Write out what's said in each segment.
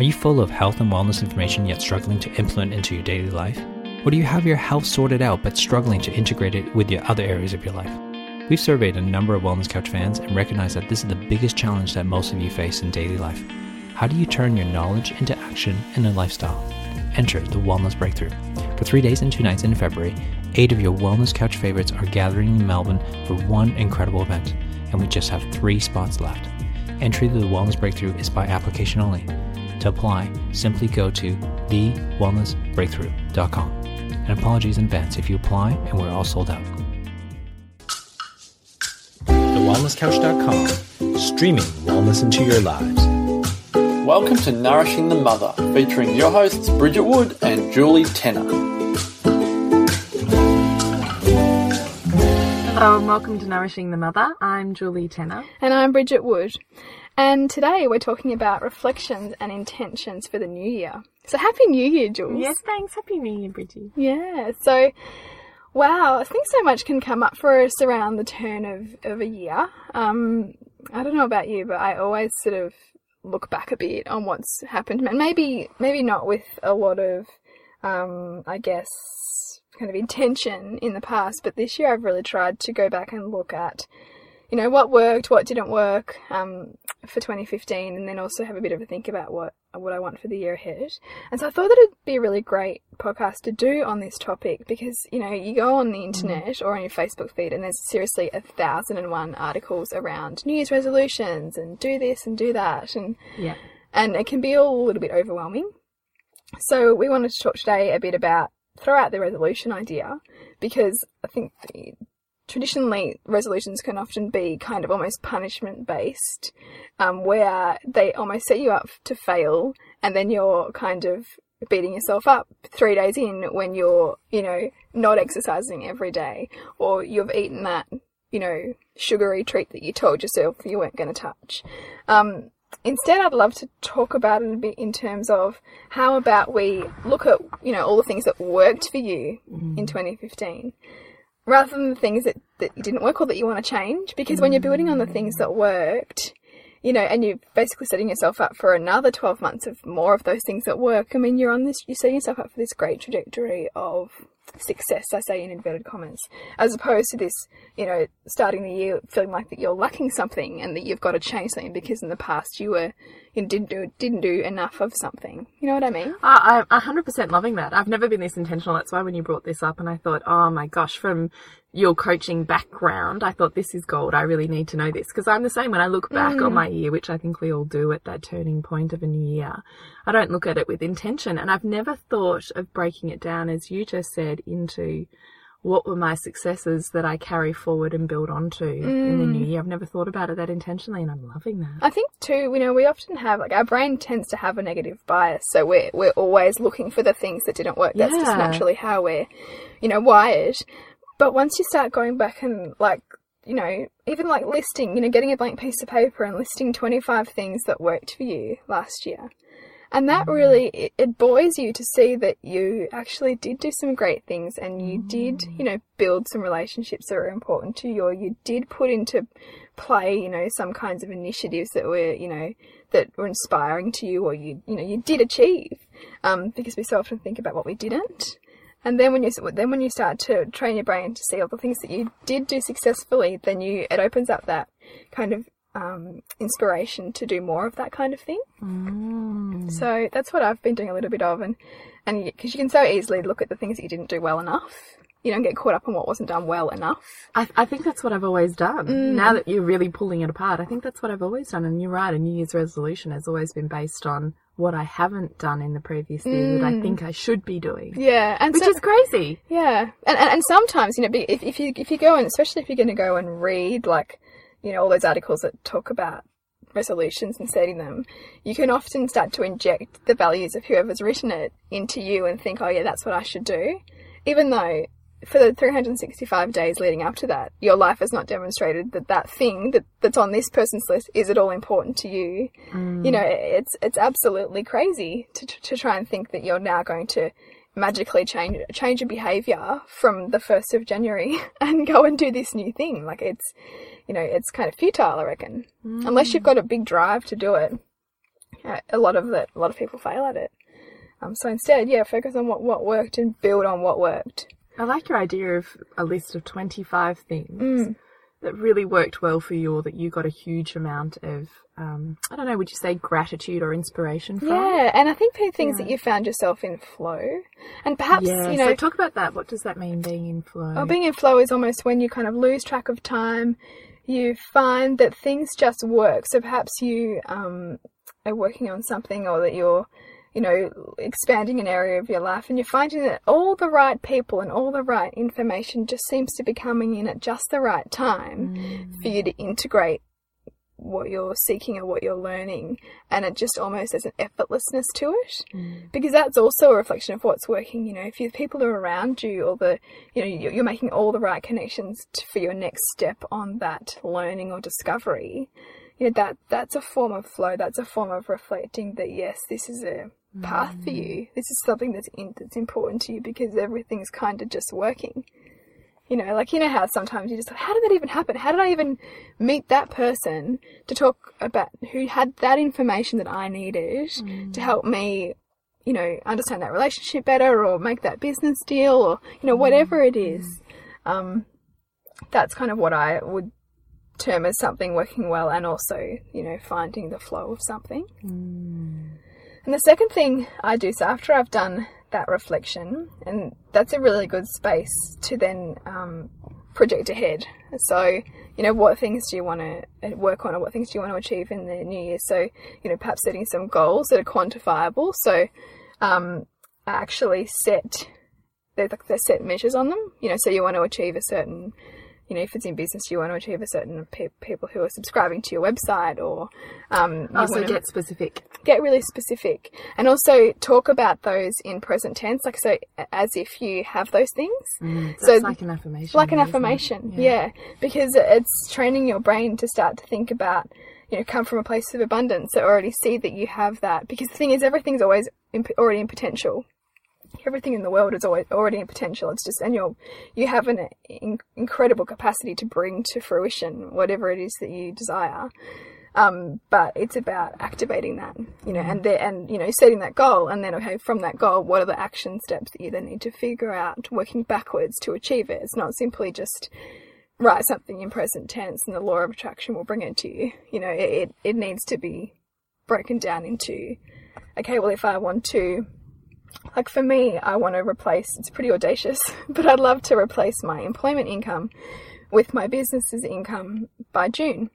Are you full of health and wellness information yet struggling to implement into your daily life? Or do you have your health sorted out but struggling to integrate it with your other areas of your life? We've surveyed a number of Wellness Couch fans and recognize that this is the biggest challenge that most of you face in daily life. How do you turn your knowledge into action and a lifestyle? Enter the Wellness Breakthrough. For three days and two nights in February, eight of your Wellness Couch favorites are gathering in Melbourne for one incredible event, and we just have three spots left. Entry to the Wellness Breakthrough is by application only. To apply, simply go to thewellnessbreakthrough.com. And apologies in advance if you apply and we're all sold out. TheWellnessCouch.com, streaming wellness into your lives. Welcome to Nourishing the Mother, featuring your hosts Bridget Wood and Julie Tenner. Hello and welcome to Nourishing the Mother. I'm Julie Tenner. And I'm Bridget Wood. And today we're talking about reflections and intentions for the new year. So happy new year, Jules. Yes, thanks. Happy New Year, Bridgie. Yeah. So, wow, I think so much can come up for us around the turn of, of a year. Um, I don't know about you, but I always sort of look back a bit on what's happened, and maybe maybe not with a lot of, um, I guess, kind of intention in the past. But this year, I've really tried to go back and look at, you know, what worked, what didn't work um, for 2015, and then also have a bit of a think about what what I want for the year ahead. And so I thought that it'd be a really great podcast to do on this topic because you know you go on the mm. internet or on your Facebook feed, and there's seriously a thousand and one articles around New Year's resolutions and do this and do that, and Yeah. and it can be all a little bit overwhelming. So we wanted to talk today a bit about throw out the resolution idea because I think the, traditionally resolutions can often be kind of almost punishment based, um, where they almost set you up to fail, and then you're kind of beating yourself up three days in when you're you know not exercising every day or you've eaten that you know sugary treat that you told yourself you weren't going to touch. Um, instead i'd love to talk about it a bit in terms of how about we look at you know all the things that worked for you in 2015 rather than the things that, that didn't work or that you want to change because when you're building on the mm. things that worked you know and you're basically setting yourself up for another 12 months of more of those things that work i mean you're on this you're setting yourself up for this great trajectory of success i say in inverted commas as opposed to this you know starting the year feeling like that you're lacking something and that you've got to change something because in the past you were you didn't do didn't do enough of something you know what i mean I, I'm 100% loving that. I've never been this intentional. That's why when you brought this up and I thought, oh my gosh, from your coaching background, I thought this is gold. I really need to know this because I'm the same. When I look back on mm. my year, which I think we all do at that turning point of a new year, I don't look at it with intention. And I've never thought of breaking it down, as you just said, into what were my successes that I carry forward and build onto in the new mm. year. I've never thought about it that intentionally and I'm loving that. I think too, you know, we often have like our brain tends to have a negative bias, so we're we're always looking for the things that didn't work. That's just naturally how we're, you know, wired. But once you start going back and like, you know, even like listing, you know, getting a blank piece of paper and listing twenty five things that worked for you last year. And that really, it, it buoys you to see that you actually did do some great things and you did, you know, build some relationships that were important to you or you did put into play, you know, some kinds of initiatives that were, you know, that were inspiring to you or you, you know, you did achieve. Um, because we so often think about what we didn't. And then when you then when you start to train your brain to see all the things that you did do successfully, then you it opens up that kind of um, inspiration to do more of that kind of thing. Mm. So that's what I've been doing a little bit of, and and because you can so easily look at the things that you didn't do well enough, you don't get caught up on what wasn't done well enough. I, I think that's what I've always done. Mm. Now that you're really pulling it apart, I think that's what I've always done. And you're right, a New Year's resolution has always been based on what I haven't done in the previous year that I mm. think I should be doing. Yeah, and Which so- is crazy. Yeah, and, and and sometimes you know, if if you if you go and especially if you're going to go and read like, you know, all those articles that talk about resolutions and setting them, you can often start to inject the values of whoever's written it into you and think, oh yeah, that's what I should do, even though for the 365 days leading up to that, your life has not demonstrated that that thing that, that's on this person's list is at all important to you. You mm. know, it's it's absolutely crazy to to try and think that you're now going to magically change change your behavior from the first of January and go and do this new thing. Like it's, you know, it's kind of futile, I reckon, unless you've got a big drive to do it. uh, a lot of that, a lot of people fail at it. Um, so instead, yeah, focus on what, what worked and build on what worked. I like your idea of a list of 25 things that really worked well for you or that you got a huge amount of, um, I don't know, would you say gratitude or inspiration from? Yeah, and I think the things that you found yourself in flow, and perhaps Yeah, you know, so talk about that. What does that mean, being in flow? Well, being in flow is almost when you kind of lose track of time. You find that things just work. So perhaps you um, are working on something, or that you're, you know, expanding an area of your life, and you're finding that all the right people and all the right information just seems to be coming in at just the right time for you to mm. integrate what you're seeking or what you're learning and it just almost has an effortlessness to it. Mm. Because that's also a reflection of what's working you know if you people are around you or the you know you're you're making all the right connections to, for your next step on that learning or discovery you know that that's a form of flow that's a form of reflecting that yes this is a path for you mm. this is something that's in, that's important to you because everything's kind of just working you know, like you know how sometimes you just how did that even happen? How did I even meet that person to talk about who had that information that I needed to mm. help me, you know, understand that relationship better or make that business deal or you know whatever it mm-hmm. is. Um, that's kind of what I would term as something working well, and also you know finding the flow of something. Mm. And the second thing I do, so after I've done that reflection, and that's a really good space to then um, project ahead. So, you know, what things do you want to work on, or what things do you want to achieve in the new year? So, you know, perhaps setting some goals that are quantifiable. So, um, I actually set there's like there's set measures on them. You know, so you want to achieve a certain you know, if it's in business, you want to achieve a certain pe- people who are subscribing to your website, or um, also get specific. get really specific and also talk about those in present tense like so as if you have those things That's So- like an affirmation. like an affirmation yeah. because it's training your brain to start to think about you know come from a place of abundance so already see that you have that because the thing is everything's always in, already in potential everything in the world is always already in potential it's just and you're you have an in, incredible capacity to bring to fruition whatever it is that you desire um, but it's about activating that, you know, and there, and you know, setting that goal, and then okay, from that goal, what are the action steps that you then need to figure out, working backwards to achieve it. It's not simply just write something in present tense, and the law of attraction will bring it to you. You know, it it, it needs to be broken down into, okay, well, if I want to. Like for me, I want to replace, it's pretty audacious, but I'd love to replace my employment income with my business's income by June.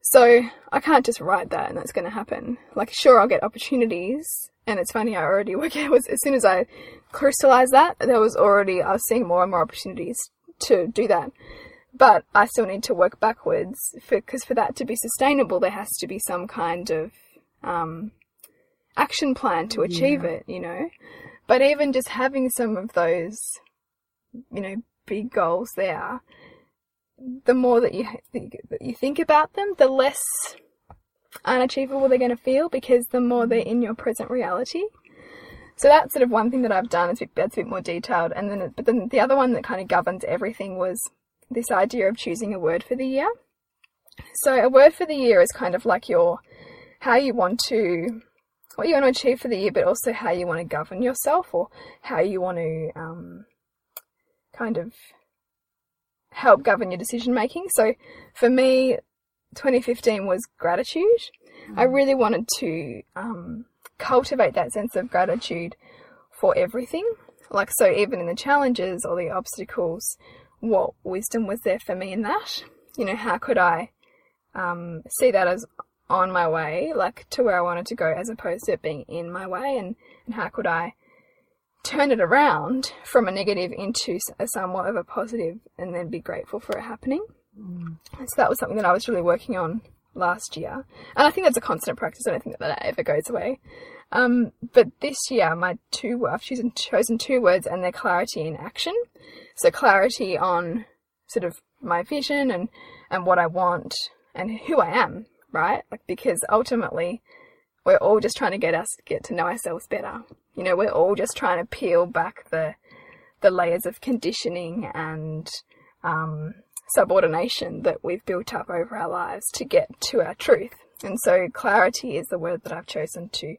So I can't just write that and that's going to happen. Like, sure, I'll get opportunities. And it's funny, I already work out was as soon as I crystallized that, there was already, I was seeing more and more opportunities to do that. But I still need to work backwards because for that to be sustainable, there has to be some kind of um, action plan to achieve it, you know? But even just having some of those, you know, big goals there, the more that you that you think about them, the less unachievable they're going to feel because the more they're in your present reality. So that's sort of one thing that I've done. Is a bit, that's a bit more detailed, and then but then the other one that kind of governs everything was this idea of choosing a word for the year. So a word for the year is kind of like your how you want to what you want to achieve for the year, but also how you want to govern yourself or how you want to um, kind of help govern your decision making. So for me, 2015 was gratitude. I really wanted to um, cultivate that sense of gratitude for everything. Like, so even in the challenges or the obstacles, what wisdom was there for me in that? You know, how could I um, see that as on my way, like to where I wanted to go, as opposed to it being in my way? And, and how could I turn it around from a negative into a somewhat of a positive and then be grateful for it happening? So that was something that I was really working on last year. And I think that's a constant practice. I don't think that that ever goes away. Um, but this year, my two, I've chosen, chosen two words and they're clarity and action. So clarity on sort of my vision and, and what I want and who I am, right? Like, because ultimately we're all just trying to get us, get to know ourselves better. You know, we're all just trying to peel back the, the layers of conditioning and, um, subordination that we've built up over our lives to get to our truth. And so clarity is the word that I've chosen to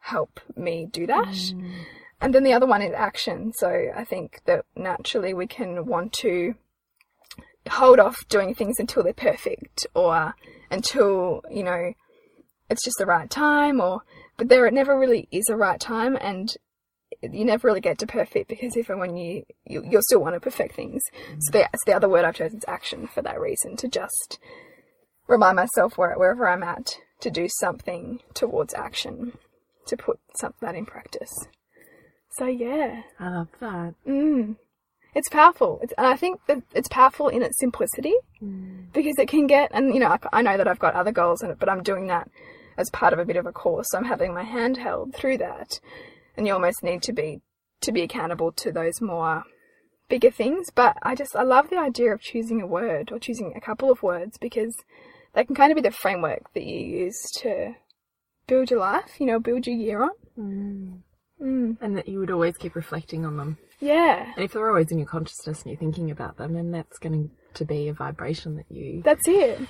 help me do that. And then the other one is action. So I think that naturally we can want to hold off doing things until they're perfect or until, you know, it's just the right time or, but there it never really is a right time and you never really get to perfect because if and when you, you you'll still want to perfect things. So the, so the other word I've chosen is action for that reason to just remind myself where, wherever I'm at to do something towards action, to put some, that in practice. So yeah, I love that. mm. It's powerful, it's, and I think that it's powerful in its simplicity because it can get, and you know, I, I know that I've got other goals in it, but I'm doing that as part of a bit of a course. So I'm having my hand held through that, and you almost need to be to be accountable to those more bigger things. But I just I love the idea of choosing a word or choosing a couple of words because they can kind of be the framework that you use to build your life. You know, build your year on. Mm. And that you would always keep reflecting on them. Yeah, And if they're always in your consciousness and you're thinking about them, then that's going to be a vibration that you, that's it.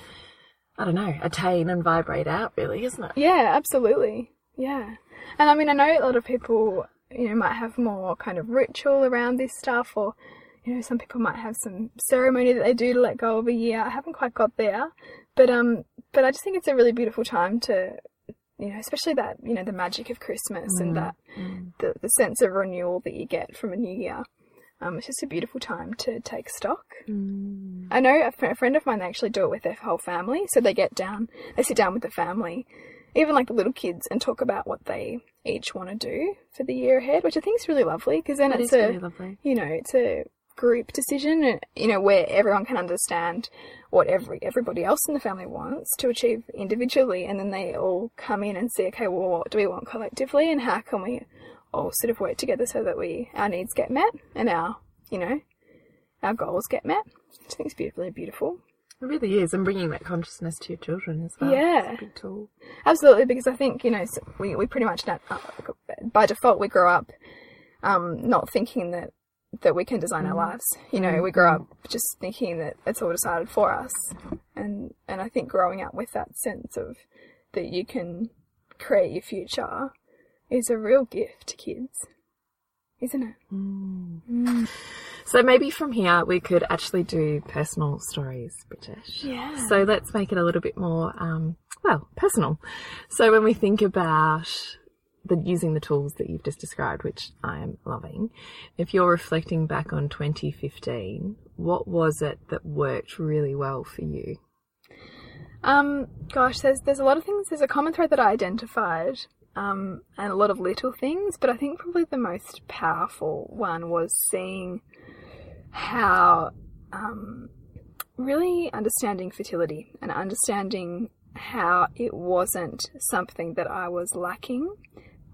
I don't know, attain and vibrate out, really, isn't it? Yeah, absolutely. Yeah. And I mean, I know a lot of people, you know, might have more kind of ritual around this stuff, or, you know, some people might have some ceremony that they do to let go of a year. I haven't quite got there, but, um, but I just think it's a really beautiful time to, you know, especially that, you know, the magic of Christmas and that, the, the sense of renewal that you get from a new year. Um, it's just a beautiful time to take stock. I know a, a friend of mine, they actually do it with their whole family. So they get down, they sit down with the family, even like the little kids, and talk about what they each want to do for the year ahead, which I think is really lovely because then That it's a, really lovely. you know, it's a group decision, you know, where everyone can understand what every everybody else in the family wants to achieve individually, and then they all come in and see, okay, well, what do we want collectively, and how can we all sort of work together so that we our needs get met and our, you know, our goals get met. I think it's beautifully beautiful. It really is. And bringing that consciousness to your children as well. Yeah. It's a big tool. Absolutely, because I think you know we we pretty much not, uh, by default we grow up um, not thinking that that we can design our mm-hmm. lives. You know, we grow up just thinking that it's all decided for us, and and I think growing up with that sense of that you can create your future is a real gift to kids, isn't it? Mm. Mm. So maybe from here we could actually do personal stories, Bridget. Yeah. So let's make it a little bit more, um, well, personal. So when we think about the using the tools that you've just described, which I am loving, if you're reflecting back on 2015, what was it that worked really well for you? Um, gosh, there's there's a lot of things. There's a common thread that I identified, um, and a lot of little things. But I think probably the most powerful one was seeing how, um, really understanding fertility and understanding how it wasn't something that I was lacking,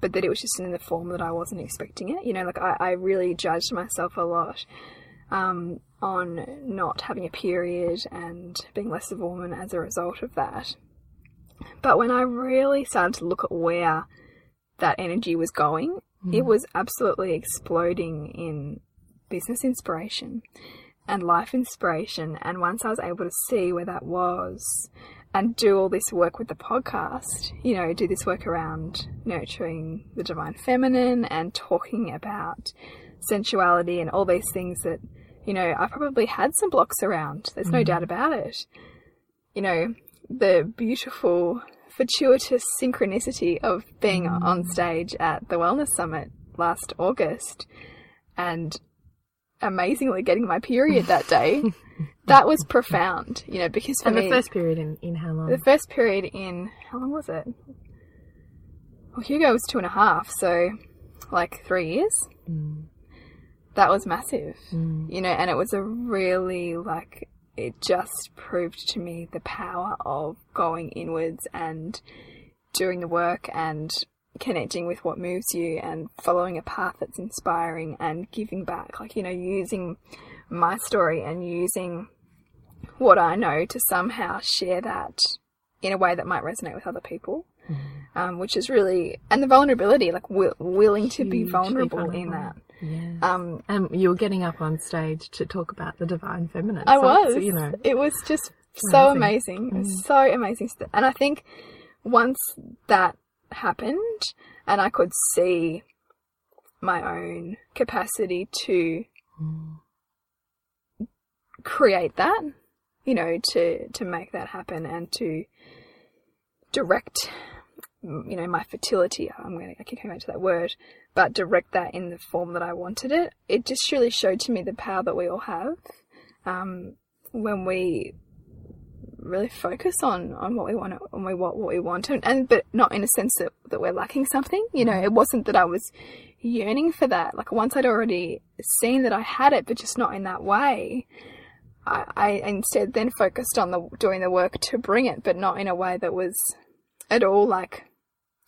but that it was just in the form that I wasn't expecting it. You know, like I, I really judged myself a lot um, on not having a period and being less of a woman as a result of that. But when I really started to look at where that energy was going, it was absolutely exploding in business inspiration and life inspiration. And once I was able to see where that was and do all this work with the podcast, you know, do this work around nurturing the divine feminine and talking about sensuality and all these things that, you know, I probably had some blocks around. There's no mm-hmm. doubt about it. You know, the beautiful, fortuitous synchronicity of being mm-hmm. on stage at the Wellness Summit last August and amazingly getting my period that day. that was profound, you know, because for And me, the first period in, in how long? the first period in how long was it? Well, Hugo was two and a half, so like three years. Mm. That was massive, mm. you know, and it was a really like it just proved to me the power of going inwards and doing the work and connecting with what moves you and following a path that's inspiring and giving back. Like, you know, using my story and using what I know to somehow share that in a way that might resonate with other people. Um, which is really, and the vulnerability, like wi- willing to be Hugely vulnerable, in that. Yeah. Um, And you were getting up on stage to talk about the divine feminine. I So was. You know, it was just so amazing. amazing. It was so amazing. And I think once that happened and I could see my own capacity to create that, you know, to, to make that happen and to direct, you know, my fertility. I'm going to, I keep coming back to that word, but direct that in the form that I wanted it. It just really showed to me the power that we all have. Um, when we really focus on on what we want we what what we want and, and but not in a sense that, that we're lacking something you know it wasn't that i was yearning for that like once i'd already seen that i had it but just not in that way i, I instead then focused on the doing the work to bring it but not in a way that was at all like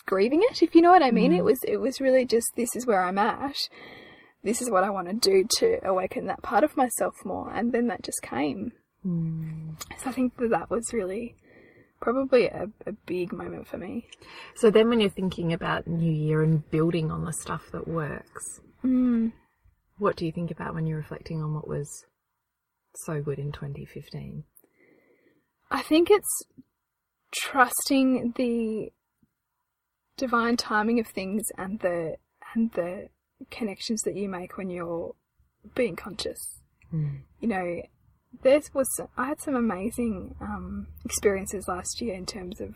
grieving it if you know what i mean. It was it was really just this is where i'm at. This is what i want to do to awaken that part of myself more. And then that just came. So I think that that was really probably a, a big moment for me. So then, when you're thinking about New Year and building on the stuff that works, Mm. what do you think about when you're reflecting on what was so good in 2015? I think it's trusting the divine timing of things and the and the connections that you make when you're being conscious. You know, there was I had some amazing um, experiences last year in terms of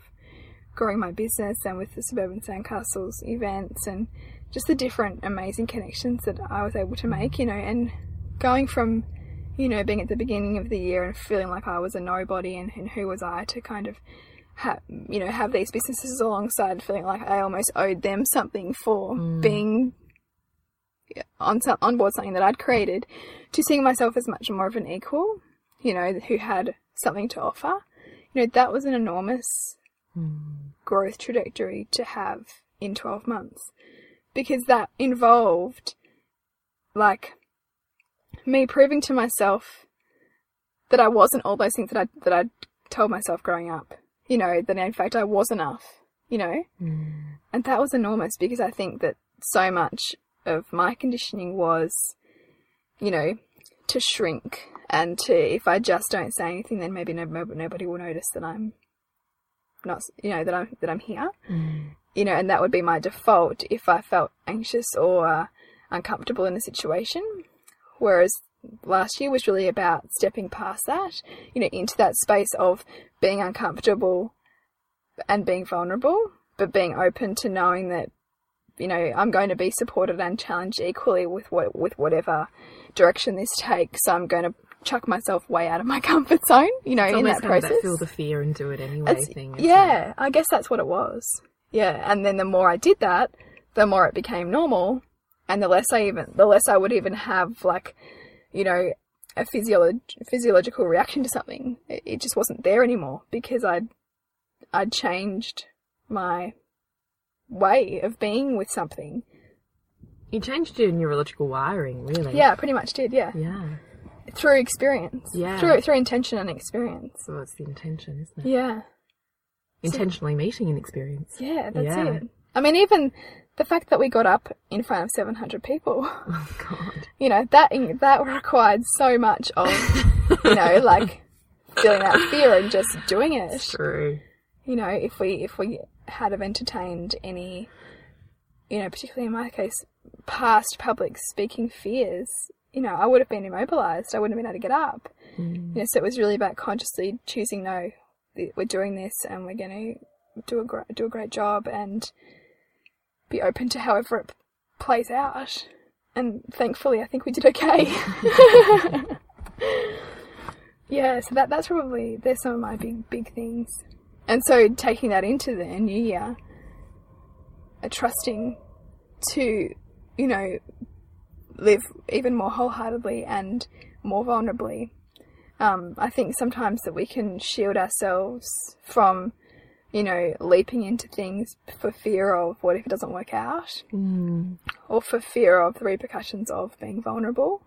growing my business and with the Suburban Sandcastles events and just the different amazing connections that I was able to make, you know, and going from, you know, being at the beginning of the year and feeling like I was a nobody and, and who was I to kind of have, you know, have these businesses alongside feeling like I almost owed them something for hmm. being on some, on board something that I'd created to seeing myself as much more of an equal, you know, who had something to offer. You know, that was an enormous hmm. growth trajectory to have in 12 months because that involved like me proving to myself that I wasn't all those things that I that I told myself growing up. You know, that in fact I was enough, you know? Mm. And that was enormous because I think that so much of my conditioning was, you know, to shrink and to, if I just don't say anything, then maybe no, nobody will notice that I'm not, you know, that I'm, that I'm here. Mm. You know, and that would be my default if I felt anxious or uh, uncomfortable in a situation. Whereas last year was really about stepping past that, you know, into that space of being uncomfortable and being vulnerable, but being open to knowing that, you know, I'm going to be supported and challenged equally with what with whatever direction this takes. So I'm going to chuck myself way out of my comfort zone, you know, It's in that process. that feel the fear and do it anyway It's- thing. yeah, I guess that's what it was. Yeah, and then the more I did that, the more it became normal, and the less I even, the less I would even have like, you know, a physiolog- physiological reaction to something. It, it just wasn't there anymore because I'd, I'd changed my way of being with something. You changed your neurological wiring, really. Yeah, pretty much did. Yeah, Yeah. through experience. Yeah. through through intention and experience. So it's the intention, isn't it? Yeah. Intentionally meeting an experience. Yeah, that's Yeah. it. I mean, even the fact that we got up in front of 700 people, Oh God. you know, that that required so much of, you know, like feeling that fear and just doing it. True. You know, if we if we had have entertained any, you know, particularly in my case, past public speaking fears, you know, I would have been immobilized. I wouldn't have been able to get up. Mm. You know, so it was really about consciously choosing no, we're doing this and we're going to do a gr- do a great job and be open to however it plays out. And thankfully, I think we did okay. yeah, so that that's probably there's some of my big big things. And so taking that into the new year, uh, trusting to, you know, live even more wholeheartedly and more vulnerably. Um, I think sometimes that we can shield ourselves from, you know, leaping into things for fear of what if it doesn't work out, or for fear of the repercussions of being vulnerable.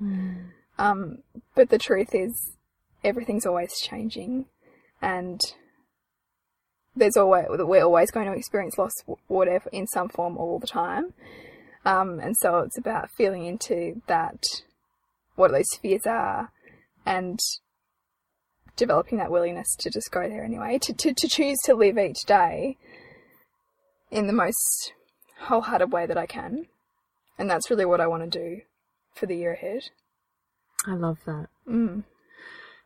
Um, but the truth is, everything's always changing, and there's always we're always going to experience loss, whatever in some form, all the time. Um, and so it's about feeling into that, what those fears are, and developing that willingness to just go there anyway, to, to, to choose to live each day in the most wholehearted way that I can. And that's really what I want to do for the year ahead. I love that. Mm.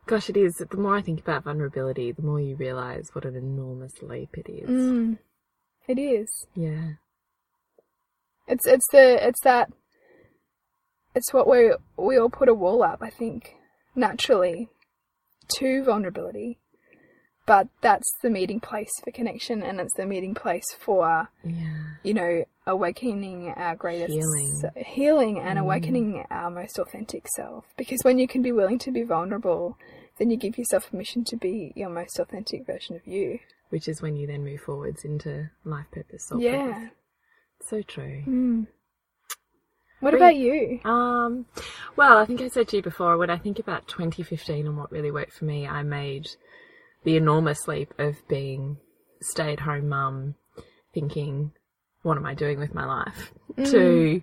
Gosh, it is. The more I think about vulnerability, the more you realize what an enormous leap it is. Mm. It is. Yeah. It's it's the it's that it's what we we all put a wall up, I think, naturally to vulnerability. But that's the meeting place for connection and it's the meeting place for Yeah. you know, awakening our greatest Healing. healing and Mm. awakening our most authentic self. Because when you can be willing to be vulnerable, then you give yourself permission to be your most authentic version of you. Which is when you then move forwards into life purpose, soul yeah. purpose. So true. Mm. What about you? Um, well, I think I said to you before, when I think about 2015 and what really worked for me, I made the enormous leap of being stay at home mum, thinking, what am I doing with my life? To,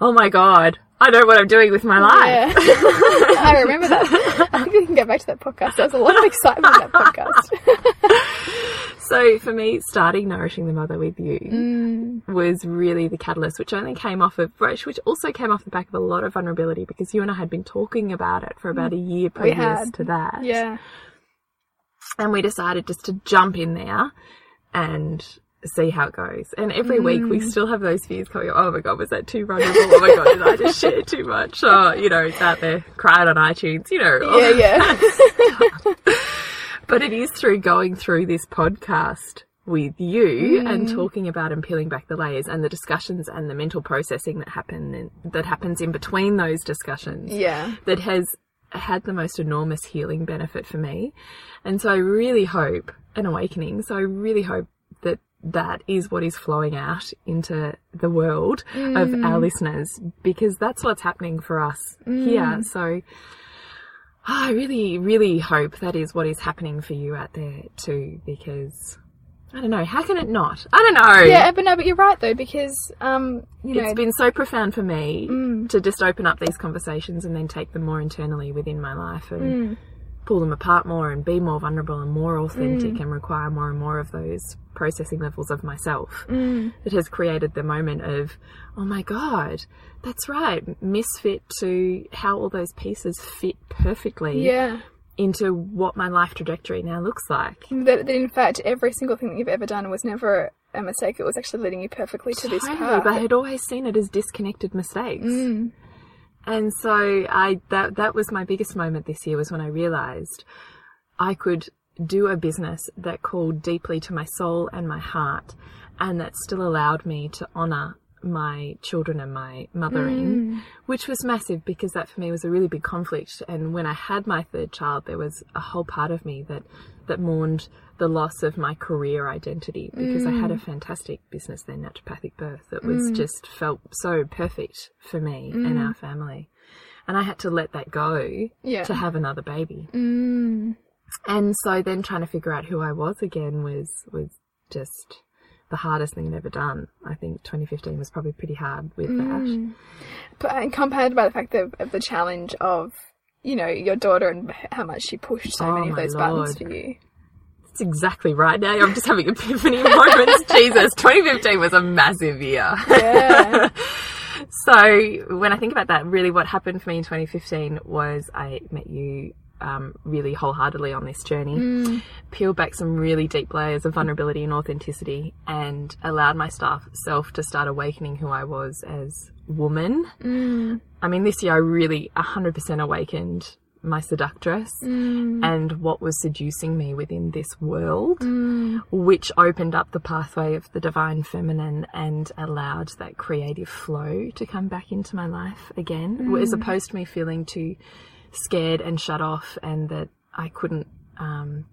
oh my God, I know what I'm doing with my life. Yeah. I remember that. I think we can get back to that podcast. There was a lot of excitement in that podcast. So for me, starting Nourishing the Mother with you Mm. was really the catalyst, which only came off of, which which also came off the back of a lot of vulnerability because you and I had been talking about it for about a year previous to that. Yeah. and we decided just to jump in there and see how it goes. And every week we Mm. still have those fears coming. up. Oh my god, was that too vulnerable? Oh my god, did I just share too much? Oh, you know, it's out there crying on iTunes. You know, Yeah, yeah. but it is through going through this podcast with you and Mm. talking about and peeling back the layers and the discussions and the mental processing that happen and that happens in between those discussions yeah. that has had the most enormous healing benefit for me. And so I really hope an awakening. So I really hope that that is what is flowing out into the world of our listeners because that's what's happening for us here. So I really, really hope that is what is happening for you out there too because I don't know, how can it not? I don't know. Yeah, but no, but you're right though, because, um, you know, It's been so profound for me Mm. to just open up these conversations and then take them more internally within my life and Mm. Pull them apart more and be more vulnerable and more authentic Mm. and require more and more of those processing levels of myself. Mm. It has created the moment of, oh my God, that's right, misfit to how all those pieces fit perfectly yeah. into what my life trajectory now looks like. That, that in fact, every single thing that you've ever done was never a mistake. It was actually leading you perfectly to this Totally, path. but I had always seen it as disconnected mistakes. Mm. And so I that that was my biggest moment this year was when I realized I could do a business that called deeply to my soul and my heart and that still allowed me to honor my children and my mothering, mm. which was massive because that for me was a really big conflict. And when I had my third child, there was a whole part of me that that mourned the loss of my career identity because I had a mm. fantastic business then, naturopathic birth, that was mm. just felt so perfect for me and our family. And I had to let that go Yeah. to have another baby. Mm. And so then trying to figure out who I was again was was just the hardest thing I've ever done. I think 2015 was probably pretty hard with that. Mm. But uh, and compounded by the fact of, of the challenge of, you know, your daughter and how much she pushed so Oh, many of those buttons for you. That's exactly right. Now I'm just having epiphany moments. Jesus, 2015 was a massive year. Yeah. So when I think about that, really what happened for me in 2015 was I met you um, really wholeheartedly on this journey, peeled back some really deep layers of vulnerability and authenticity, and allowed my staff self to start awakening who I was as woman. Mm. I mean, this year I really 100% awakened my seductress and what was seducing me within this world, which opened up the pathway of the divine feminine and allowed that creative flow to come back into my life again, as opposed to me feeling too scared and shut off and that I couldn't. Um,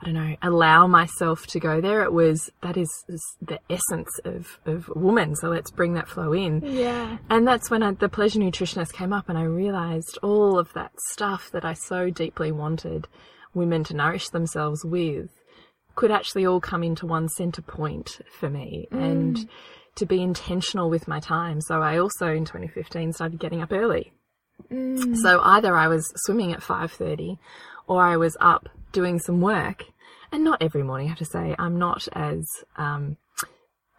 I don't know, allow myself to go there. It was, that is, is the essence of, of woman. So let's bring that flow in. Yeah. And that's when I, the pleasure nutritionist came up and I realized all of that stuff that I so deeply wanted women to nourish themselves with could actually all come into one center point for me and to be intentional with my time. So I also in 2015 started getting up early. So either I was swimming at 5:30 or I was up doing some work. And not every morning, I have to say, I'm not as um,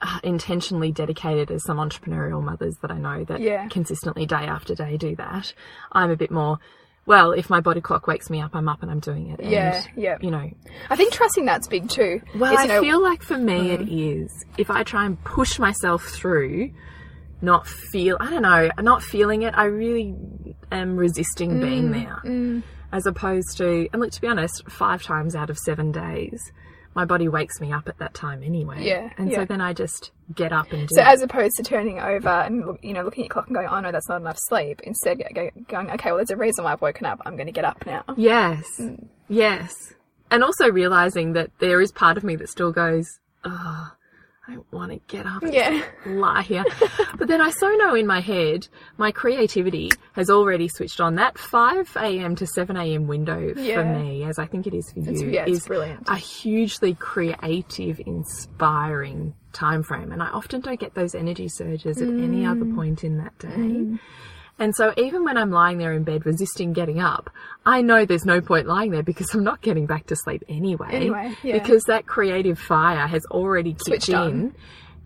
uh, intentionally dedicated as some entrepreneurial mothers that I know that Yeah. consistently day after day do that. I'm a bit more, well, if my body clock wakes me up, I'm up and I'm doing it. And, Yeah, yeah. You know, I think trusting that's big too. well, I know, feel like for me it is. If I try and push myself through, not feel, I don't know, not feeling it, I really am resisting Mm, being there. As opposed to, and look, to be honest, five times out of seven days, my body wakes me up at that time anyway. Yeah, And yeah. so then I just get up and do So it. as opposed to turning over and you know looking at your clock and going, oh no, that's not enough sleep. Instead, go- go- going, okay, well, there's a reason why I've woken up. I'm going to get up now. Yes. Mm. Yes. And also realizing that there is part of me that still goes, oh, I want to get up and Yeah. lie here. but then I so know in my head, my creativity has already switched on. That 5 a.m. to 7 a.m. window for me, as I think it is for It's- you, yeah, is brilliant. a hugely creative, inspiring time frame. And I often don't get those energy surges at any other Mm. point in that day. And so even when I'm lying there in bed resisting getting up, I know there's no point lying there because I'm not getting back to sleep anyway. Anyway, yeah. Because that creative fire has already kicked in. on.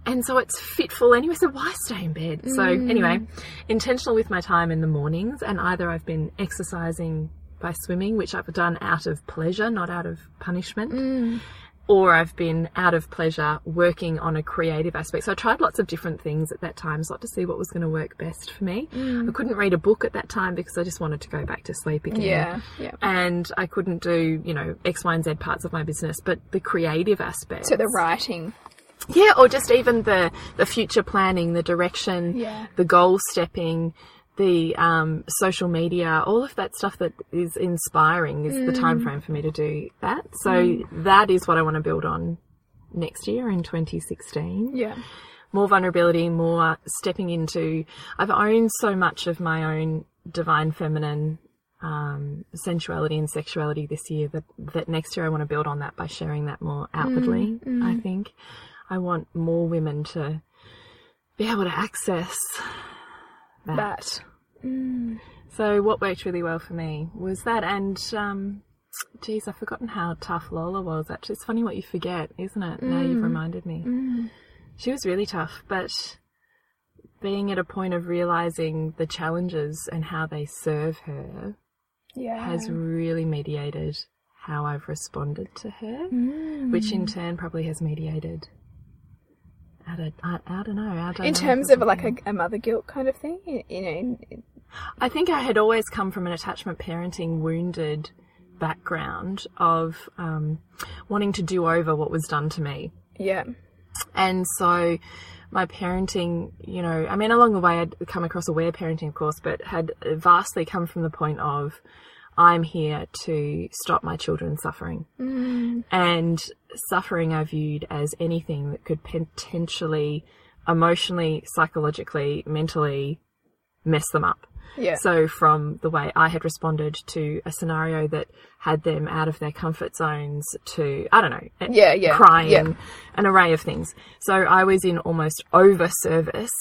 And so it's fitful anyway, so why stay in bed? So Mm. anyway, intentional with my time in the mornings and either I've been exercising by swimming, which I've done out of pleasure, not out of punishment. Mm. Or I've been out of pleasure working on a creative aspect. So I tried lots of different things at that time, so to see what was going to work best for me. Mm. I couldn't read a book at that time because I just wanted to go back to sleep again Yeah, yeah. and I couldn't do, you know, X, Y, and Z parts of my business, but the creative aspect. So the writing. yeah, or just even the the future planning, the direction, Yeah. the goal stepping, the um, social media, all of that stuff that is inspiring is the Mm. time frame for me to do that. So that is what I want to build on next year in 2016 Yeah. more vulnerability, more stepping into. I've owned so much of my own divine feminine um, sensuality and sexuality this year that that next year I want to build on that by sharing that more outwardly. I think I want more women to be able to access that. That. So what worked really well for me was that, and um, geez, I've forgotten how tough Lola was. Actually, it's funny what you forget, isn't it? Now you've mm. reminded me. Mm. She was really tough, but being at a point of realizing the challenges and how they serve her Yeah. has really mediated how I've responded to her, mm. which in turn probably has mediated. I don't, I, I don't know. I don't in know terms of like a, a mother guilt kind of thing, you know. I think I had always come from an attachment parenting wounded background of um, wanting to do over what was done to me. Yeah. And so my parenting, you know, I mean, along the way I'd come across aware parenting, of course, but had vastly come from the point of I'm here to stop my children suffering. And suffering I viewed as anything that could potentially emotionally, psychologically, mentally mess them up. Yeah. So from the way I had responded to a scenario that had them out of their comfort zones to, I don't know, Yeah, yeah, crying, yeah. an array of things. So I was in almost over service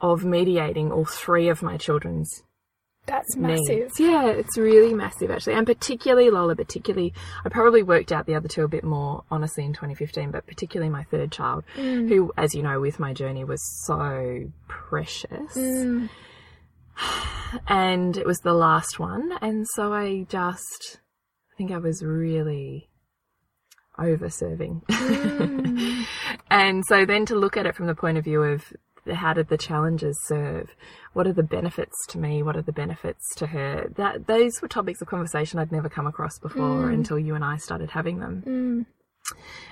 of mediating all three of my children's That's massive. needs. Yeah, it's really massive actually, and particularly Lola. Particularly, I probably worked out the other two a bit more honestly in 2015, but particularly my third child, Mm. who, as you know, with my journey was so precious. Mm. And it was the last one, and so I just I think I was really over serving. Mm. and so then to look at it from the point of view of how did the challenges serve? What are the benefits to me? What are the benefits to her? That those were topics of conversation I'd never come across before Mm. until you and I started having them.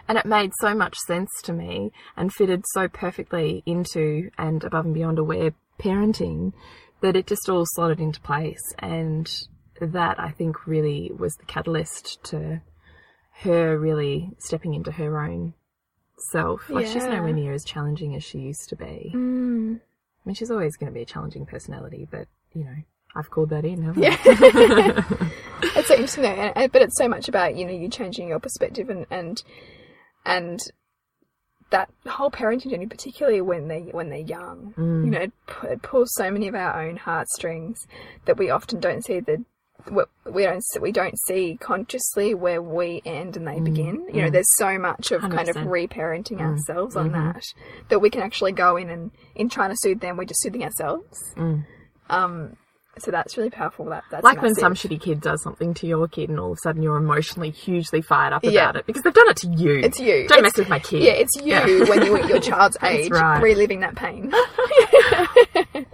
And it made so much sense to me and fitted so perfectly into and above and beyond aware parenting that it just all slotted into place. And that I think really was the catalyst to her really stepping into her own self. Like she's nowhere near as challenging as she used to be. Mm. I mean, she's always going to be a challenging personality, but you know, I've called that in, haven't Yeah. I? it's so interesting, though, but it's so much about you know you changing your perspective and and and that whole parenting journey, particularly when they when they're young, Mm. you know, it, it pulls so many of our own heartstrings that we often don't see the we- don't we don't see consciously where we end and they mm. begin. You know, mm. there's so much of kind of 100%. reparenting mm. ourselves on mm-hmm. that that we can actually go in and in trying to soothe them, we're just soothing ourselves. Um, so that's really powerful. That that's like when some shitty kid does something to your kid and all of a sudden you're emotionally hugely fired up Yeah. about it because they've done it to you. It's you. Don't It's- mess with my kid. Yeah, it's you Yeah. when you at your child's age, right. reliving that pain.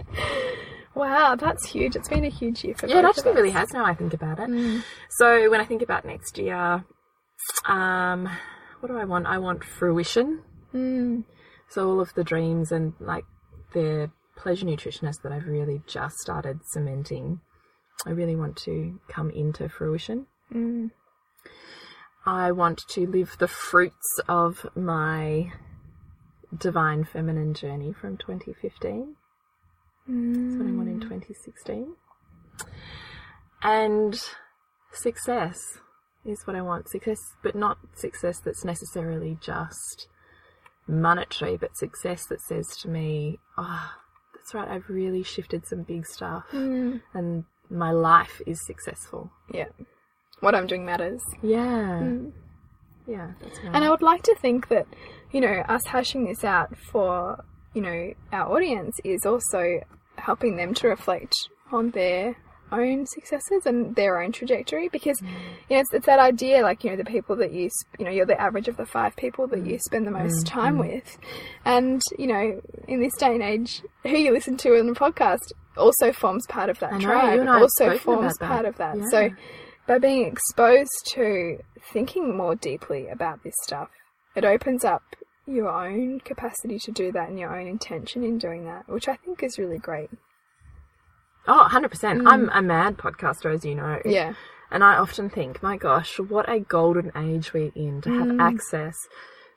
wow, that's huge. It's been a huge year for me. Yeah, it actually really has now I think about it. So when I think about next year, um, what do I want? I want fruition. So all of the dreams and like the pleasure nutritionist that I've really just started cementing, I really want to come into fruition. Mm. I want to live the fruits of my divine feminine journey from 2015. That's what I want in mm. 2016. And success is what I want. Success, but not success that's necessarily just monetary, but success that says to me, oh, that's right, I've really shifted some big stuff hmm. and my life is successful. Yeah. What I'm doing matters. Yeah. Hmm. Yeah, that's right. And I would like to think that, you know, us hashing this out for, you know, our audience is also helping them to reflect on their own successes and their own trajectory because mm. you know it's, it's that idea like you know the people that you you know you're the average of the five people that mm. you spend the mm. most time with. And you know in this day and age who you listen to in the podcast also forms part of that know, tribe you and I also forms part of that. Yeah. so by being exposed to thinking more deeply about this stuff, it opens up your own capacity to do that and your own intention in doing that, which I think is really great. Oh, 100%. I'm mm. a mad podcaster, as you know. Yeah. And I often think, my gosh, what a golden age we're in to have mm. access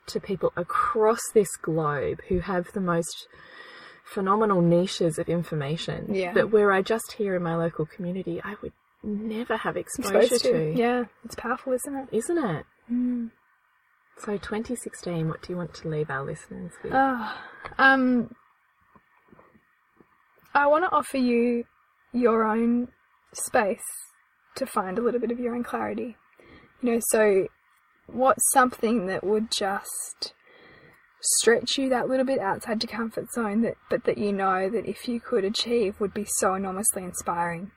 to people across this globe who have the most phenomenal niches of information Yeah. that where I just here in my local community, I would never have exposure to. to. Yeah. It's powerful, isn't it? Isn't it? Mm. So 2016, what do you want to leave our listeners with? Oh, um, I want to offer you your own space to find a little bit of your own clarity. You know, so what's something that would just stretch you that little bit outside your comfort zone that but that you know that if you could achieve would be so enormously inspiring.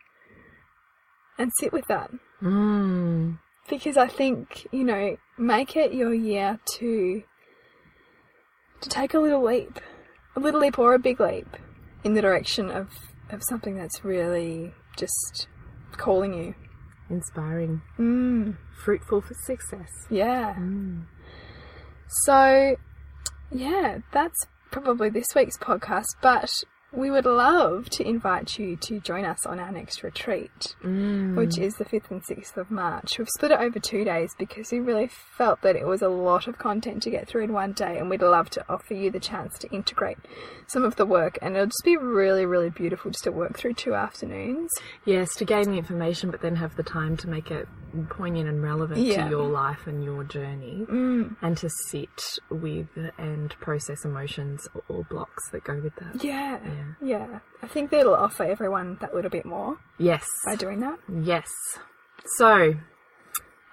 And sit with that Mm. because I think you know make it your year to to take a little leap, a little leap or a big leap in the direction of of something that's really just calling you. Inspiring. Mm, Fruitful for success. yeah. So, yeah, that's probably this week's podcast. But we would love to invite you to join us on our next retreat. which is the 5th and 6th of March. We've split it over two days because we really felt that it was a lot of content to get through in one day, and we'd love to offer you the chance to integrate some of the work. And it'll just be really, really beautiful just to work through two afternoons. Yes, to gain the information, but then have the time to make it poignant and relevant Yeah. to your life and your journey, Mm. and to sit with and process emotions or blocks that go with that. Yeah, Yeah. Yeah. I think that it'll offer everyone that little bit more Yes, by doing that. yes. So,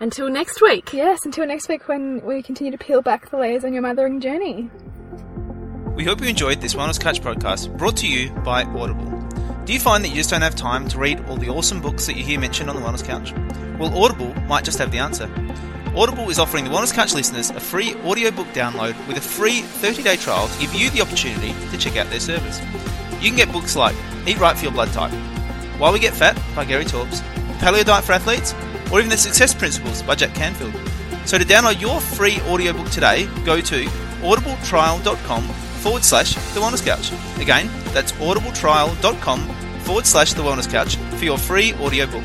until next week. Yes, until next week when we continue to peel back the layers on your mothering journey. We hope you enjoyed this Wellness Couch podcast brought to you by Audible. Do you find that you just don't have time to read all the awesome books that you hear mentioned on the Wellness Couch? Well, Audible might just have the answer. Audible is offering the Wellness Couch listeners a free audiobook download with a free 30 day trial to give you the opportunity to check out their service. You can get books like Eat Right for Your Blood Type, Why We Get Fat by Gary Taubes, Paleo Diet for Athletes, or even The Success Principles by Jack Canfield. So to download your free audiobook today, go to audibletrial.com forward slash the wellness couch. Again, that's audibletrial.com forward slash the wellness couch for your free audiobook.